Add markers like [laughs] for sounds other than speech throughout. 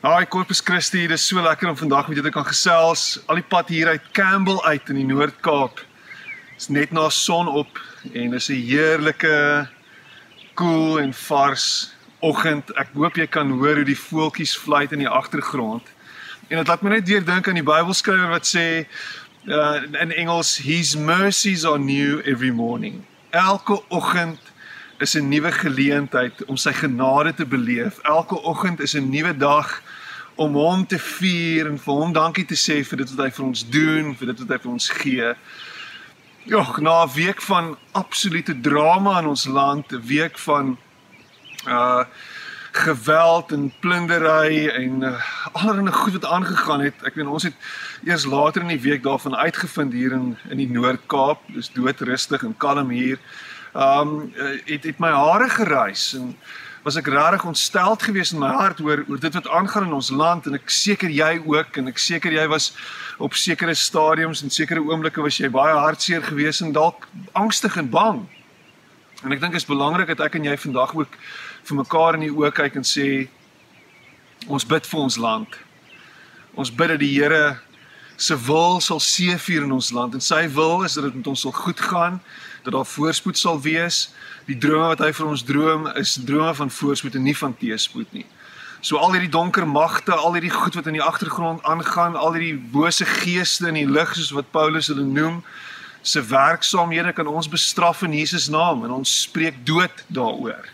Haai Corpus Christi, dit is so lekker om vandag met julle te kan gesels. Al die pad hier uit Campbell uit in die Noord-Kaap. Dit's net na son op en dis 'n heerlike koel cool en vars oggend. Ek hoop jy kan hoor hoe die voeltjies fluit in die agtergrond. En dit laat my net weer dink aan die Bybelskrywer wat sê uh, in Engels, His mercies are new every morning. Elke oggend is 'n nuwe geleentheid om sy genade te beleef. Elke oggend is 'n nuwe dag om hom te vier en vir hom dankie te sê vir dit wat hy vir ons doen, vir dit wat hy vir ons gee. Jogg, na 'n week van absolute drama in ons land, 'n week van uh geweld en plundery en uh, allerlei goed wat aangegaan het. Ek weet ons het eers later in die week daarvan uitgevind hier in in die Noord-Kaap. Dis doodrustig en kalm hier um het het my hare geruis en was ek regtig ontsteld geweest in my hart oor oor dit wat aangaan in ons land en ek seker jy ook en ek seker jy was op sekere stadiums en sekere oomblikke was jy baie hartseer geweest en dalk angstig en bang. En ek dink dit is belangrik dat ek en jy vandag ook vir mekaar in die oë kyk en sê ons bid vir ons land. Ons bid dat die Here se wil sal seëvier in ons land en sy wil is dat dit met ons sal goed gaan dat daar voorspoed sal wees. Die drome wat hy vir ons droom is drome van voorspoed en nie van teëspoed nie. So al hierdie donker magte, al hierdie goed wat in die agtergrond aangaan, al hierdie bose geeste in die lig soos wat Paulus hulle noem, se werksaamhede kan ons bestraf in Jesus naam en ons spreek dood daaroor.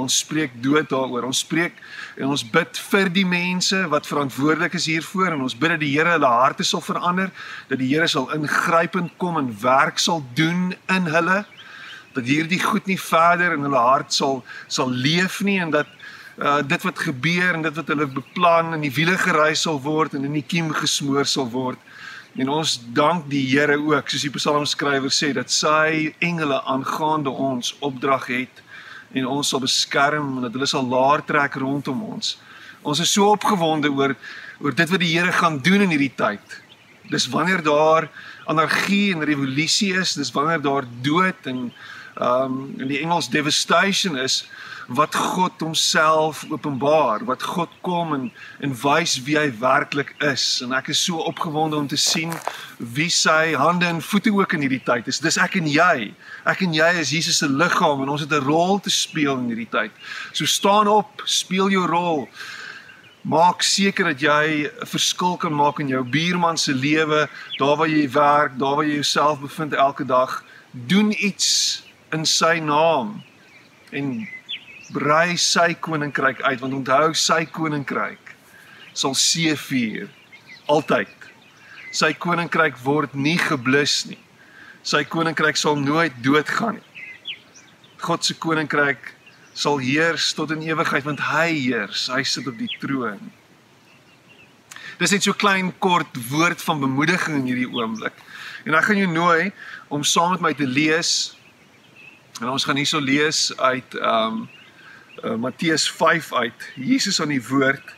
Ons spreek dood daaroor. Ons spreek en ons bid vir die mense wat verantwoordelik is hiervoor en ons bid dat die Here hulle harte sal verander, dat die Here sal ingrypend kom en werk sal doen in hulle, dat hierdie goed nie verder in hulle hart sal sal leef nie en dat uh dit wat gebeur en dit wat hulle beplan in die wiele gery sal word en in die kiem gesmoor sal word. En ons dank die Here ook, soos die psalmskrywer sê, dat sy engele aangaande ons opdrag het en ons sal beskerm en dat hulle sal laar trek rondom ons. Ons is so opgewonde oor oor dit wat die Here gaan doen in hierdie tyd. Dis wanneer daar anargie en revolusie is, dis wanneer daar dood en um, in die Engels devastation is wat God homself openbaar, wat God kom en en wys wie hy werklik is. En ek is so opgewonde om te sien wie sy hande en voete ook in hierdie tyd is. Dis ek en jy. Ek en jy is Jesus se liggaam en ons het 'n rol te speel in hierdie tyd. So staan op, speel jou rol. Maak seker dat jy 'n verskil kan maak in jou buurman se lewe, daar waar jy werk, daar waar jy jouself bevind elke dag. Doen iets in sy naam. En brei sy koninkryk uit want onthou sy koninkryk sal seëvier altyd. Sy koninkryk word nie geblus nie. Sy koninkryk sal nooit doodgaan nie. God se koninkryk sal heers tot in ewigheid want hy heers, hy sit op die troon. Dis net so klein kort woord van bemoediging in hierdie oomblik. En ek gaan jou nooi om saam met my te lees. En ons gaan hierso lees uit ehm um, uh, Matteus 5 uit. Jesus aan die woord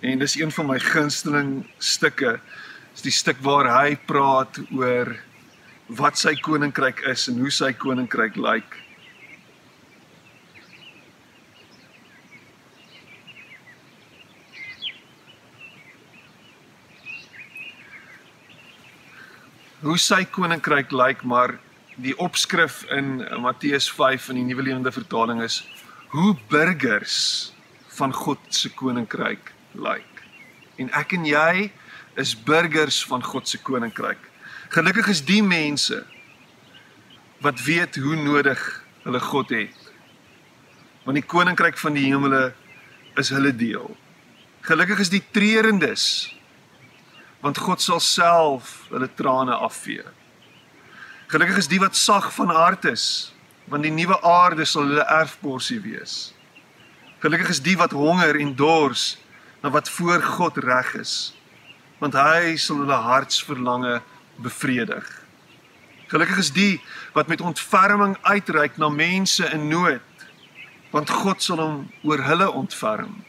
en dis een van my gunsteling stukke. Dis die stuk waar hy praat oor wat sy koninkryk is en hoe sy koninkryk lyk. Hoe sy koninkryk lyk, maar die opskrif in Matteus 5 in die Nuwe Lewende Vertaling is hoe burgers van God se koninkryk lyk. En ek en jy is burgers van God se koninkryk. Gelukkig is die mense wat weet hoe nodig hulle God het. Want die koninkryk van die hemele is hulle deel. Gelukkig is die treurendes want God sal self hulle trane afvee. Gelukkig is die wat sag van hart is want die nuwe aarde sal hulle erfporsie wees. Gelukkig is die wat honger en dors na wat voor God reg is, want hy sal hulle hartsverlange bevredig. Gelukkig is die wat met ontferming uitreik na mense in nood, want God sal hom oor hulle ontferm.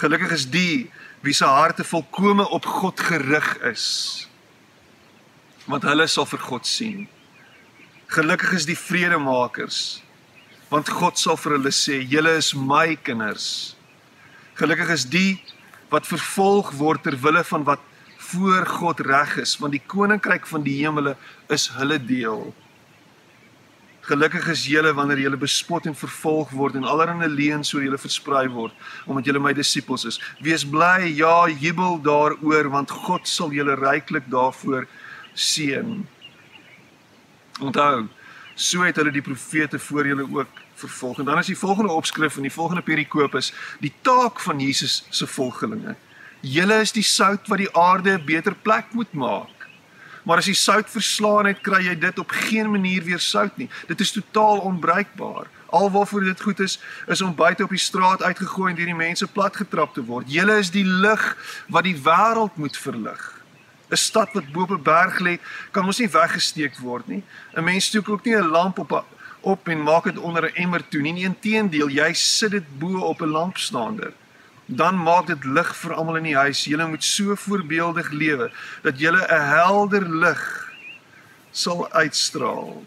Gelukkig is die wie se harte volkome op God gerig is, want hulle sal vir God sien. Gelukkig is die vredemakers want God sal vir hulle sê julle is my kinders. Gelukkig is die wat vervolg word ter wille van wat voor God reg is, want die koninkryk van die hemele is hulle deel. Gelukkig is julle wanneer julle bespot en vervolg word en allerlei leuns oor julle versprei word omdat julle my disippels is. Wees bly, ja, jubel daaroor want God sal julle ryklik daarvoor seën. Onthou, so het hulle die profete voor julle ook vervolg. En dan is die volgende opskrif in die volgende perikoop is die taak van Jesus se volgelinge. Julle is die sout wat die aarde 'n beter plek moet maak. Maar as jy sout verslaan het, kry jy dit op geen manier weer sout nie. Dit is totaal onbruikbaar. Alwaarvoor dit goed is, is om buite op die straat uitgegooi en deur die mense platgetrap te word. Julle is die lig wat die wêreld moet verlig. 'n Stad wat bo op 'n berg lê, kan mos nie weggesteek word nie. 'n Mens steek ook nie 'n lamp op 'n op en maak dit onder 'n emmer toe nie. Inteendeel, jy sit dit bo op 'n lampstaander dan maak dit lig vir almal in die huis. Julle moet so voorbeeldig lewe dat julle 'n helder lig sal uitstraal.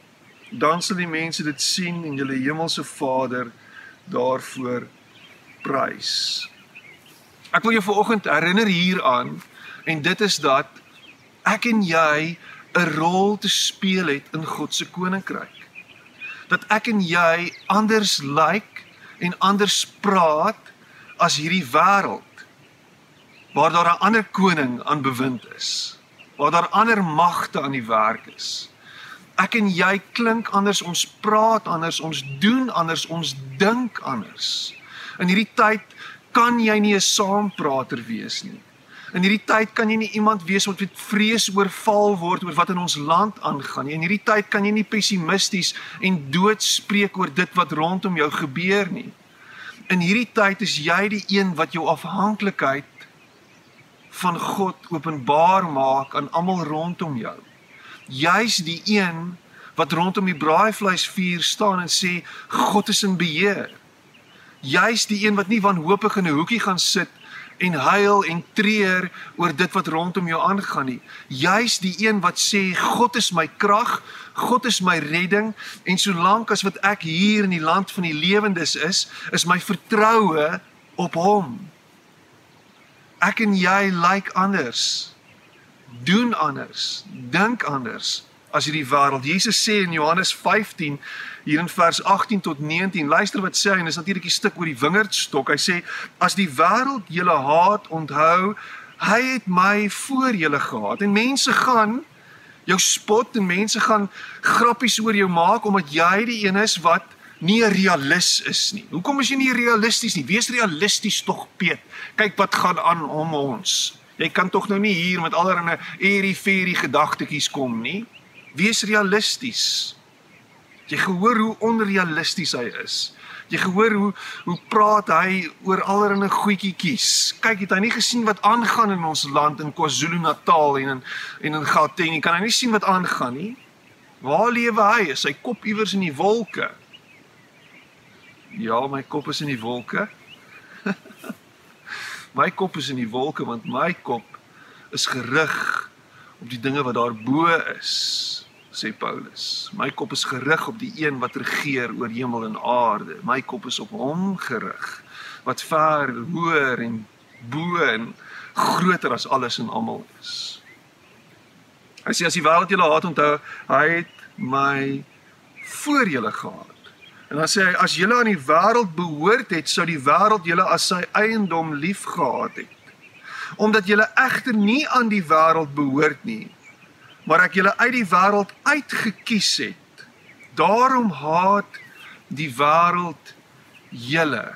Dan sal die mense dit sien en julle hemelse Vader daarvoor prys. Ek wil jou vanoggend herinner hieraan en dit is dat ek en jy 'n rol te speel het in God se koninkryk. Dat ek en jy anders lyk like en anders praat as hierdie wêreld waar daar 'n ander koning aan bewind is, waar daar ander magte aan die werk is. Ek en jy klink anders, ons praat anders, ons doen anders, ons dink anders. In hierdie tyd kan jy nie 'n saamprater wees nie. In hierdie tyd kan jy nie iemand wees wat met vrees oorval word oor wat in ons land aangaan nie. In hierdie tyd kan jy nie pessimisties en doodspreek oor dit wat rondom jou gebeur nie in hierdie tyd is jy die een wat jou afhanklikheid van God openbaar maak aan almal rondom jou. Jy's die een wat rondom die braaivleisvuur staan en sê God is in beheer. Jy's die een wat nie wanhoopig in 'n hoekie gaan sit en huil en treur oor dit wat rondom jou aangaan nie. Jy's die een wat sê God is my krag, God is my redding en solank as wat ek hier in die land van die lewendes is, is my vertroue op hom. Ek en jy lyk like anders. Doen anders, dink anders as hierdie wêreld. Jesus sê in Johannes 15 hier in vers 18 tot 19. Luister wat sê hy en dis natuurlik 'n stuk oor die wingerdstok. Hy sê as die wêreld julle haat, onthou, hy het my voor julle gehaat. En mense gaan jou spot en mense gaan grappies oor jou maak omdat jy die een is wat nie 'n realis is nie. Hoekom is jy nie realisties nie? Wees realisties tog, Piet. Kyk wat gaan aan om ons. Jy kan tog nou nie hier met allerlei eerie fairy gedagtetjies kom nie. Wees realisties. Jy gehoor hoe onrealisties hy is. Jy gehoor hoe hoe praat hy oor allerlei goedjies. Kyk, het hy nie gesien wat aangaan in ons land in KwaZulu-Natal en in en in Gauteng nie? Kan hy nie sien wat aangaan nie? Waar lewe hy? Is sy kop iewers in die wolke? Ja, my kop is in die wolke. [laughs] my kop is in die wolke want my kop is gerig op die dinge wat daar bo is sê Paulus. My kop is gerig op die een wat regeer oor hemel en aarde. My kop is op hom gerig wat ver hoër en bo en groter as alles en almal is. Hy sê as die wêreld julle haat onthou, hy het my voor julle gehad. En dan sê hy as julle aan die wêreld behoort het, sou die wêreld julle as sy eiendom liefgehad het. Omdat julle egter nie aan die wêreld behoort nie, maar ek julle uit die wêreld uitgekies het. Daarom haat die wêreld julle.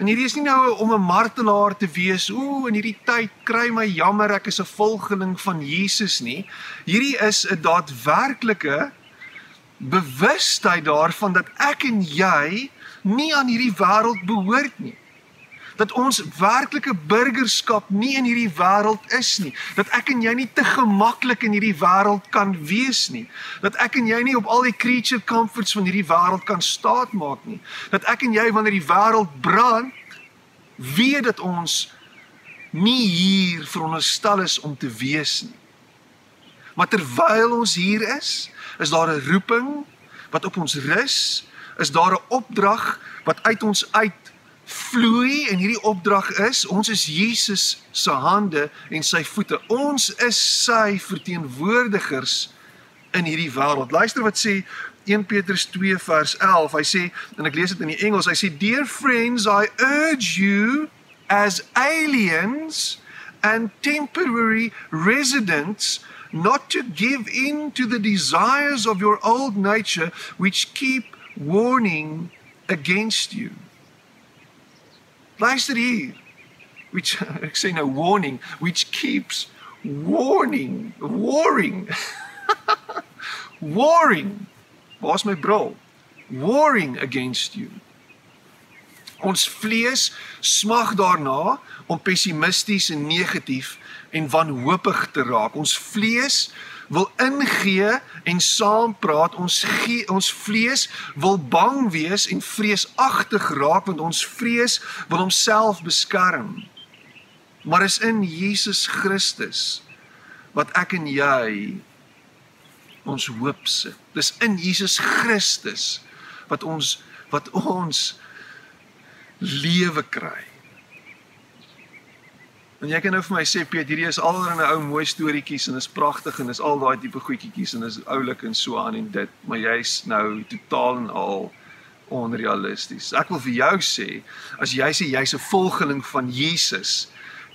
En hierdie is nie nou om 'n martelaar te wees. Ooh, in hierdie tyd kry my jammer ek is 'n volgeling van Jesus nie. Hierdie is 'n daadwerklike bewustheid daarvan dat ek en jy nie aan hierdie wêreld behoort nie dat ons werklike burgerskap nie in hierdie wêreld is nie. Dat ek en jy nie te gemaklik in hierdie wêreld kan wees nie. Dat ek en jy nie op al die creature comforts van hierdie wêreld kan staatmaak nie. Dat ek en jy wanneer die wêreld brand, weet dat ons nie hier veronderstel is om te wees nie. Maar terwyl ons hier is, is daar 'n roeping wat op ons rus, is daar 'n opdrag wat uit ons uit vloei en hierdie opdrag is, ons is Jesus se hande en sy voete. Ons is sy verteenwoordigers in hierdie wêreld. Luister wat sê 1 Petrus 2 vers 11. Hy sê en ek lees dit in die Engels. Hy sê dear friends, I urge you as aliens and temporary residents not to give in to the desires of your old nature which keep warning against you. Luister hier. Which [laughs] ek sê nou warning which keeps warning, warring. [laughs] warring. Waar's my bril? Warring against you. Ons vlees smag daarna om pessimisties en negatief en wanhoopig te raak. Ons vlees wil ingee en saam praat. Ons gee, ons vlees wil bang wees en vreesagtig raak want ons vrees wil homself beskerm. Maar is in Jesus Christus wat ek en jy ons hoop sit. Dis in Jesus Christus wat ons wat ons lewe kry. En jy kan nou vir my sê Piet, hierdie is alreeds 'n ou mooi storieetjies en is pragtig en is al daai tipe goedjies en is oulik en so aan en dit, maar jy's nou totaal en al onrealisties. Ek wil vir jou sê, as jy sê jy's 'n volgeling van Jesus,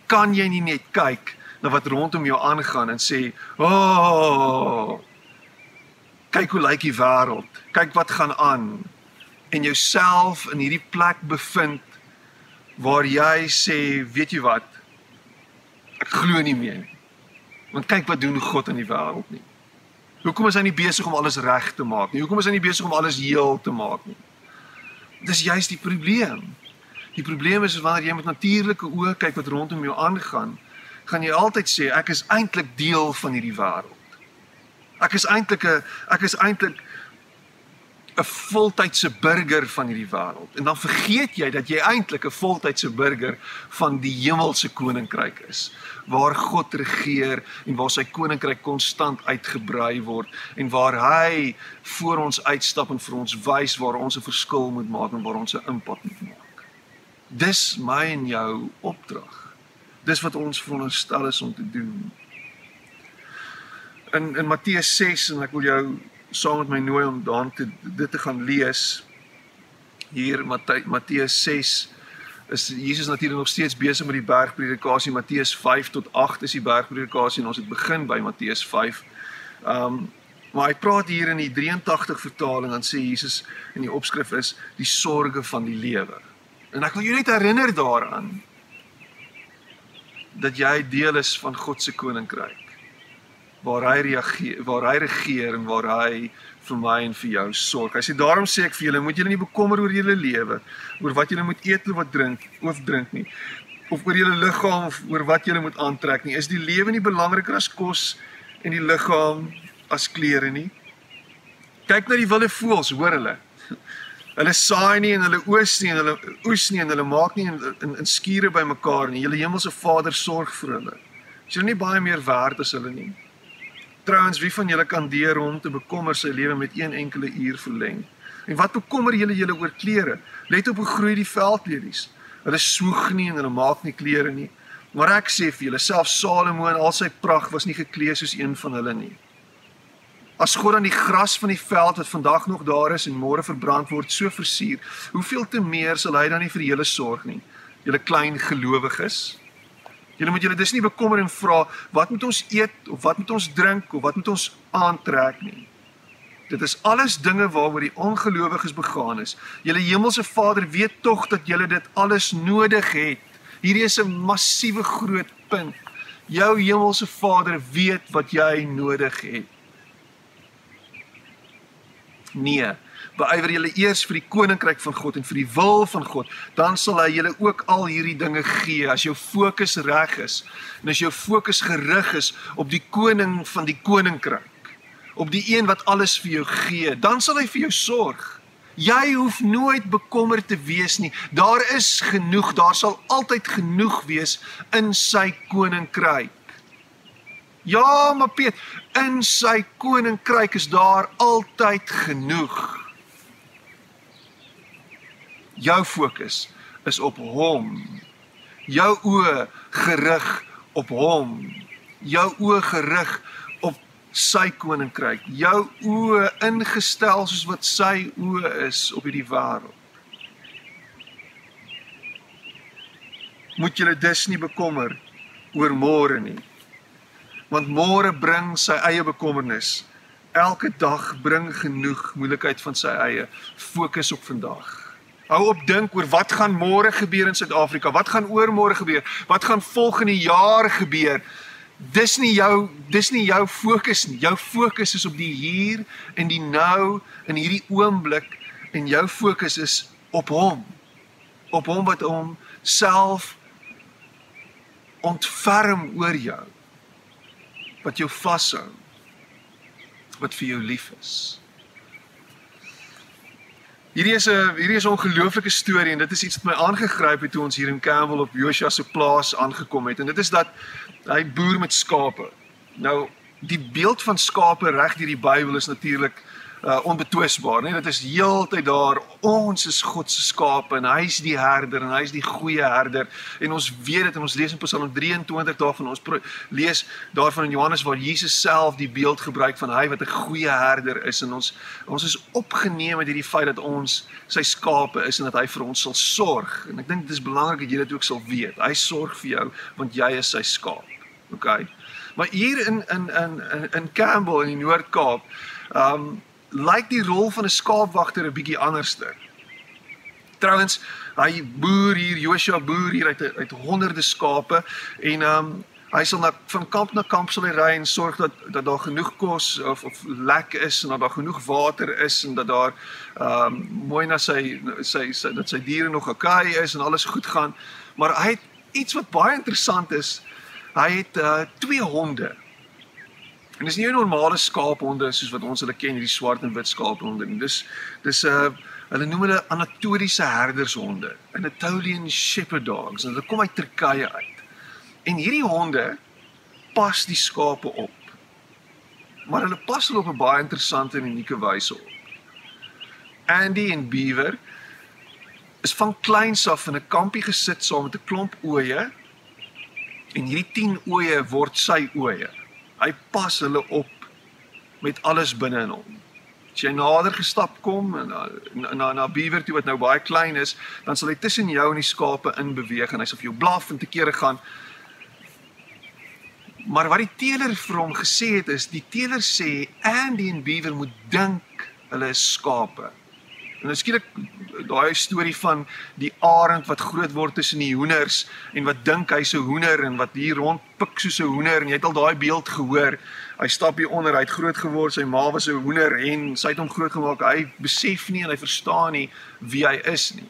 kan jy nie net kyk na wat rondom jou aangaan en sê, "O, oh, kyk hoe lyk die wêreld. Kyk wat gaan aan." En jouself in hierdie plek bevind waar jy sê, "Weet jy wat? Ek glo nie meer nie. Want kyk wat doen God in die wêreld nie. Hoekom is hy nie besig om alles reg te maak nie? Hoekom is hy nie besig om alles heel te maak nie? Dis juist die probleem. Die probleem is wanneer jy met natuurlike oë kyk wat rondom jou aangaan, gaan jy altyd sê ek is eintlik deel van hierdie wêreld. Ek is eintlik 'n ek is eintlik 'n voltydse burger van hierdie wêreld. En dan vergeet jy dat jy eintlik 'n voltydse burger van die hemelse koninkryk is, waar God regeer en waar sy koninkryk konstant uitgebrei word en waar hy voor ons uitstap en vir ons wys waar ons 'n verskil moet maak en waar ons 'n impak moet maak. Dis my en jou opdrag. Dis wat ons veronderstel is om te doen. In in Matteus 6 en ek wil jou saam met my nooi om daan te dit te gaan lees. Hier Matteus 6 is Jesus natuurlik nog steeds besig met die bergpredikasie. Matteus 5 tot 8 is die bergpredikasie en ons het begin by Matteus 5. Um maar hy praat hier in die 83 vertaling dan sê Jesus in die opskrif is die sorge van die lewe. En ek wil jou net herinner daaraan dat jy deel is van God se koninkryk waar hy reageer waar hy regeer en waar hy vir my en vir jou sorg. Hy sê daarom sê ek vir julle moet julle nie bekommer oor julle lewe, oor wat julle moet eet of wat drink of drink nie of oor julle liggaam of oor wat julle moet aantrek nie. Is die lewe nie belangriker as kos en die liggaam as klere nie? Kyk na die wilde voëls, hoor hulle. Hulle saai nie en hulle oes nie en hulle oes nie en hulle maak nie in in, in skure bymekaar nie. Julle hemelse Vader sorg vir hulle. Is hulle nie baie meer werd as hulle nie? Trouwens, wie van julle kan deur hom te bekommer sy lewe met een enkele uur verleng? En wat bekommer julle julle oor klere? Let op hoe groei die veldlelies. Hulle swoeg nie en hulle maak nie klere nie. Maar ek sê vir julle, self Salomo in al sy pragt was nie geklee soos een van hulle nie. As God aan die gras van die veld wat vandag nog daar is en môre verbrand word, so versier, hoeveel te meer sal hy dan nie vir julle sorg nie? Julle klein gelowiges. Julle moet julle dis nie bekommer en vra wat moet ons eet of wat moet ons drink of wat moet ons aantrek nie. Dit is alles dinge waaroor die ongelowiges begaan is. Julle hemelse Vader weet tog dat julle dit alles nodig het. Hierdie is 'n massiewe groot punt. Jou hemelse Vader weet wat jy nodig het. Nee, beywer julle eers vir die koninkryk van God en vir die wil van God, dan sal hy julle ook al hierdie dinge gee as jou fokus reg is en as jou fokus gerig is op die koning van die koninkryk, op die een wat alles vir jou gee, dan sal hy vir jou sorg. Jy hoef nooit bekommerd te wees nie. Daar is genoeg, daar sal altyd genoeg wees in sy koninkryk. Ja, maar Piet, in sy koninkryk is daar altyd genoeg jou fokus is op hom. Jou oë gerig op hom. Jou oë gerig op sy koninkryk. Jou oë ingestel soos wat sy oë is op hierdie wêreld. Moet julle dus nie bekommer oor môre nie. Want môre bring sy eie bekommernis. Elke dag bring genoeg moeilikheid van sy eie. Fokus op vandag. Hou op dink oor wat gaan môre gebeur in Suid-Afrika? Wat gaan oormôre gebeur? Wat gaan volgende jaar gebeur? Dis nie jou dis nie jou fokus nie. Jou fokus is op die hier en die nou in hierdie oomblik en jou fokus is op hom. Op hom wat hom self ontferm oor jou. Wat jou vashou. Wat vir jou lief is. Hierdie is 'n hierdie is 'n ongelooflike storie en dit is iets wat my aangegryp het toe ons hier in Campbell op Joshua se plaas aangekom het en dit is dat hy boer met skape. Nou die beeld van skape reg deur die Bybel is natuurlik uh, onbetwisbaar, né? Dit is heeltyd daar. Ons is God se skape en hy's die herder en hy's die goeie herder. En ons weet dit en ons lees in Psalm 23 daarvan ons lees daarvan in Johannes waar Jesus self die beeld gebruik van hy wat 'n goeie herder is en ons ons is opgeneem met hierdie feit dat ons sy skape is en dat hy vir ons sal sorg. En ek dink dit is belangrik dat jy dit ook sal weet. Hy sorg vir jou want jy is sy skaap. OK. Maar hier in in in in Campbell in die Noord-Kaap, ehm um, lyk die rol van 'n skaapwagter 'n bietjie anderster. Trouwens, hy boer hier, Joshua boer hier uit uit honderde skape en um, hy sal na van kamp na kamp sal hy ry en sorg dat dat daar genoeg kos of of lek is en dat daar genoeg water is en dat daar um, mooi na sy, sy sy dat sy diere nog okay is en alles goed gaan. Maar hy het iets wat baie interessant is. Hy het uh twee honde En dis nie 'n normale skaaphonde soos wat ons hulle ken, hierdie swart en wit skaaphonde nie. Dis dis 'n uh, hulle noem hulle anatoliese herdershonde, Anatolian shepherd dogs. En hulle kom uit Turkye uit. En hierdie honde pas die skape op. Maar hulle pas hulle op 'n baie interessante en unieke wyse op. Andy en Beaver is van kleins af in 'n kampie gesit saam met 'n klomp ooe. En hierdie 10 ooe word sy ooe hy pas hulle op met alles binne in hom. As jy nader gestap kom en na na na beaver toe wat nou baie klein is, dan sal hy tussen jou en die skape in beweeg en hy sal vir jou blaf en te kere gaan. Maar wat die teeler vir hom gesê het is, die teeler sê Andy en Beaver moet dink hulle is skape. En nou skielik daai storie van die arend wat groot word tussen die hoenders en wat dink hy's 'n hoender en wat hier rond pik soos 'n hoender en jy het al daai beeld gehoor. Hy stap hier onder, hy het groot geword, sy ma was 'n hoender en sy het hom groot gemaak. Hy besef nie en hy verstaan nie wie hy is nie.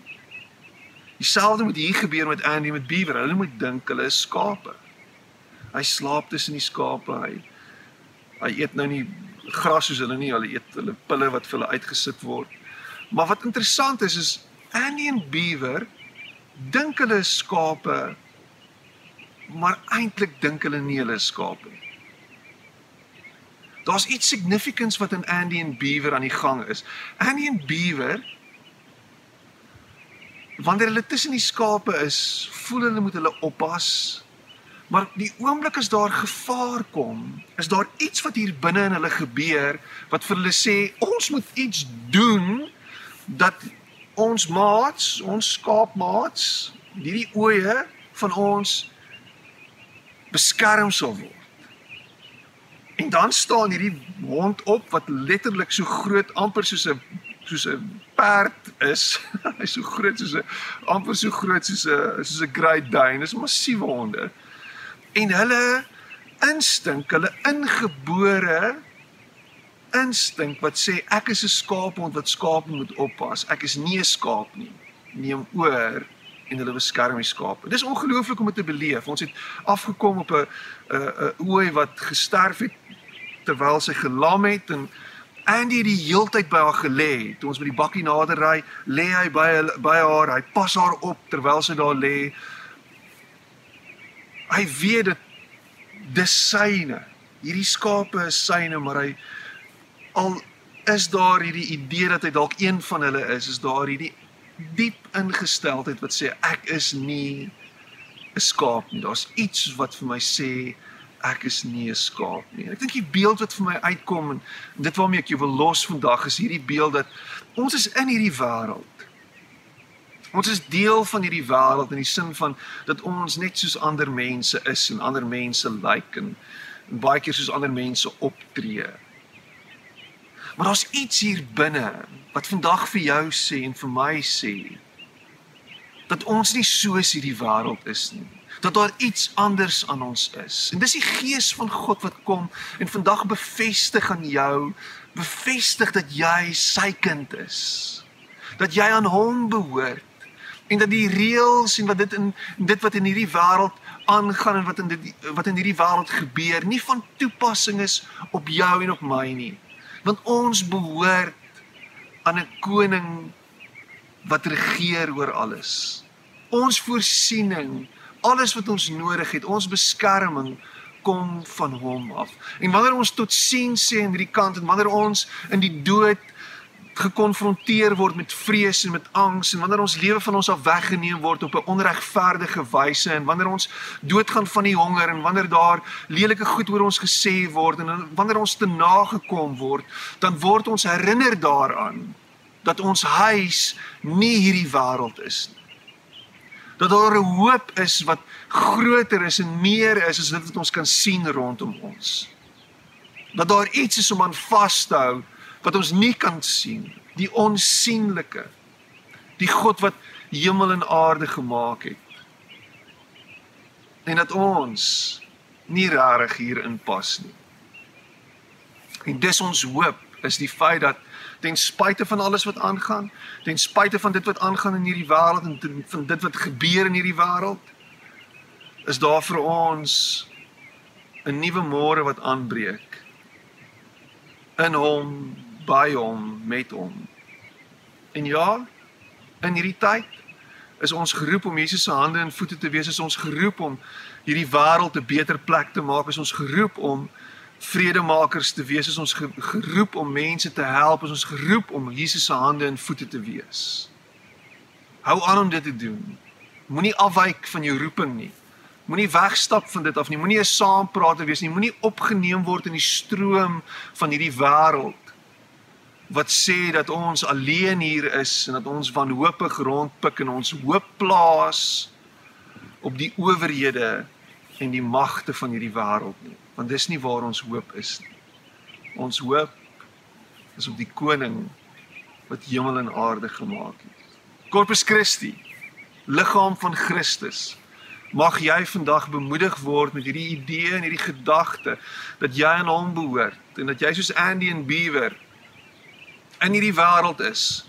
Dieselfde moet hier gebeur met Andy met Beaver. Hulle moet dink hulle is skape. Hy slaap tussen die skape. Hy hy eet nou nie gras soos hulle nie, hulle eet hulle pille wat vir hulle uitgesit word. Maar wat interessant is is Annie en Beaver dink hulle is skape maar eintlik dink hulle nie hulle is skape nie. Daar's iets significants wat in Andy en Beaver aan die gang is. Andy en Beaver wanneer hulle tussen die skape is, voel hulle moet hulle oppas. Maar die oomblik as daar gevaar kom, is daar iets wat hier binne in hulle gebeur wat vir hulle sê ons moet iets doen dat ons maats, ons skaapmaats, hierdie oeye van ons beskerm sal word. En dan staan hierdie hond op wat letterlik so groot amper soos 'n soos 'n perd is. [laughs] Hy's so groot soos 'n amper so groot soos 'n soos 'n Great Dane. Dis 'n massiewe honde. En hulle instink, hulle ingebore instink wat sê ek is 'n skaaphond wat skaap moet oppas. Ek is nie 'n skaap nie. Neem oor en hulle beskerm die skape. Dis ongelooflik om dit te beleef. Ons het afgekom op 'n 'n ooi wat gesterf het terwyl sy gelam het en Andy het die heeltyd by haar gelê. Toe ons by die bakkie nader ry, lê hy by by haar. Hy pas haar op terwyl sy daar lê. Hy weet dit dis syne. Hierdie skape is syne, maar hy al is daar hierdie idee dat hy dalk een van hulle is, is daar hierdie diep ingesteldheid wat sê ek is nie 'n skaap nie. Daar's iets wat vir my sê ek is nie 'n skaap nie. Ek dink die beeld wat vir my uitkom en dit waarmee ek jou wil los vandag is hierdie beeld dat ons is in hierdie wêreld. Ons is deel van hierdie wêreld in die sin van dat ons net soos ander mense is en ander mense lyk like en, en baie keer soos ander mense optree. Maar daar's iets hier binne wat vandag vir jou sê en vir my sê dat ons nie soos hierdie wêreld is nie. Dat daar iets anders aan ons is. En dis die gees van God wat kom en vandag bevestig aan jou, bevestig dat jy sy kind is. Dat jy aan hom behoort en dat die reëls en wat dit in dit wat in hierdie wêreld aangaan en wat in dit wat in hierdie wêreld gebeur nie van toepassing is op jou en op my nie want ons behoort aan 'n koning wat regeer oor alles. Ons voorsiening, alles wat ons nodig het, ons beskerming kom van hom af. En wanneer ons tot sien sê aan hierdie kant en wanneer ons in die dood gekonfronteer word met vrees en met angs en wanneer ons lewe van ons af weggeneem word op 'n onregverdige wyse en wanneer ons doodgaan van die honger en wanneer daar lelike goed oor ons gesê word en wanneer ons te nagekom word dan word ons herinner daaraan dat ons huis nie hierdie wêreld is nie. Dat daar 'n hoop is wat groter is en meer is as dit wat ons kan sien rondom ons. Dat daar iets is om aan vas te hou wat ons nie kan sien, die onsigbare. Die God wat hemel en aarde gemaak het. En dat ons nie rarig hier inpas nie. En dis ons hoop is die feit dat ten spyte van alles wat aangaan, ten spyte van dit wat aangaan in hierdie wêreld en ten, van dit wat gebeur in hierdie wêreld, is daar vir ons 'n nuwe môre wat aanbreek in hom by hom met hom. En ja, in hierdie tyd is ons geroep om Jesus se hande en voete te wees, is ons geroep om hierdie wêreld 'n beter plek te maak, is ons geroep om vredemakers te wees, is ons geroep om mense te help, is ons geroep om Jesus se hande en voete te wees. Hou aan om dit te doen. Moenie afwyk van jou roeping nie. Moenie wegstap van dit af nie. Moenie 'n saamprater wees nie. Moenie opgeneem word in die stroom van hierdie wêreld wat sê dat ons alleen hier is en dat ons wanhoopig rondpik en ons hoop plaas op die owerhede en die magte van hierdie wêreld nie. Want dis nie waar ons hoop is nie. Ons hoop is op die koning wat hemel en aarde gemaak het. Corpus Christi liggaam van Christus mag jy vandag bemoedig word met hierdie idee en hierdie gedagte dat jy aan hom behoort en dat jy soos Andy en Beaver in hierdie wêreld is,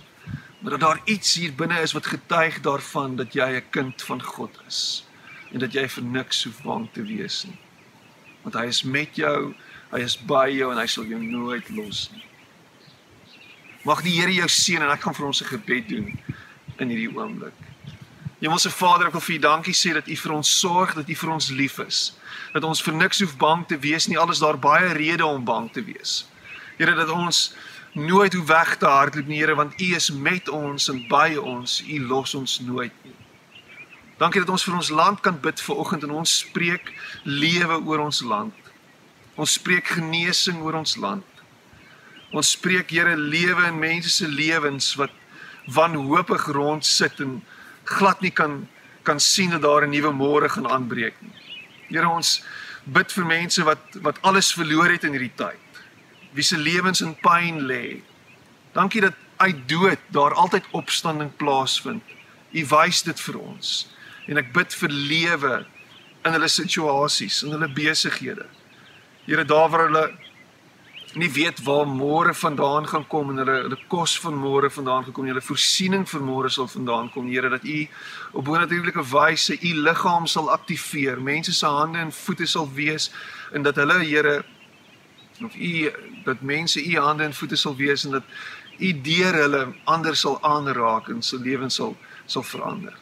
maar dat daar iets hier binne is wat getuig daarvan dat jy 'n kind van God is en dat jy vir niks hoef bang te wees nie. Want hy is met jou, hy is by jou en hy sal jou nooit los nie. Mag die Here jou seën en ek gaan vir ons 'n gebed doen in hierdie oomblik. Hemelse Vader, ek wil vir U dankie sê dat U vir ons sorg, dat U vir ons lief is. Dat ons vir niks hoef bang te wees nie, alles daar baie redes om bang te wees. Here dat ons nooit hoe weg te hardloop nie Here want U is met ons en by ons U los ons nooit nie. Dankie dat ons vir ons land kan bid ver oggend en ons spreek lewe oor ons land. Ons spreek genesing oor ons land. Ons spreek Here lewe in mense se lewens wat wanhoopig rond sit en glad nie kan kan sien dat daar 'n nuwe môre gaan aanbreek nie. Here ons bid vir mense wat wat alles verloor het in hierdie tyd wie se lewens in pyn lê. Dankie dat uit dood daar altyd opstanding plaasvind. U wys dit vir ons. En ek bid vir lewe in hulle situasies, in hulle besighede. Here, daar waar hulle nie weet waar môre vandaan gaan kom en hulle hulle kos van môre vandaan gekom, hulle voorsiening vir môre sal vandaan kom, Here, dat U op bonatuurlike wyse U liggaam sal aktiveer, mense se hande en voete sal wees en dat hulle, Here, of u dat mense u hande en voete sal wees en dat u deur hulle ander sal aanraak en se lewens sal sal verander.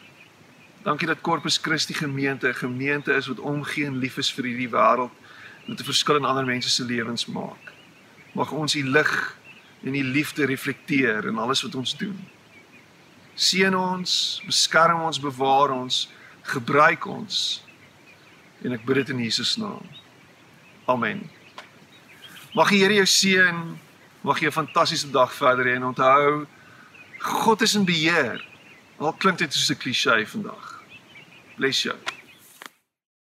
Dankie dat Corpus Christi gemeente 'n gemeente is wat omgee en lief is vir hierdie wêreld en 'n verskil in ander mense se lewens maak. Mag ons u lig en u liefde reflekteer in alles wat ons doen. Seën ons, beskerm ons, bewaar ons, gebruik ons. En ek bid dit in Jesus naam. Amen. Mag die Here jou seën. Mag jy 'n fantastiese dag verder hê en onthou God is in beheer. Al klink dit soos 'n klise vandag. Bless jou.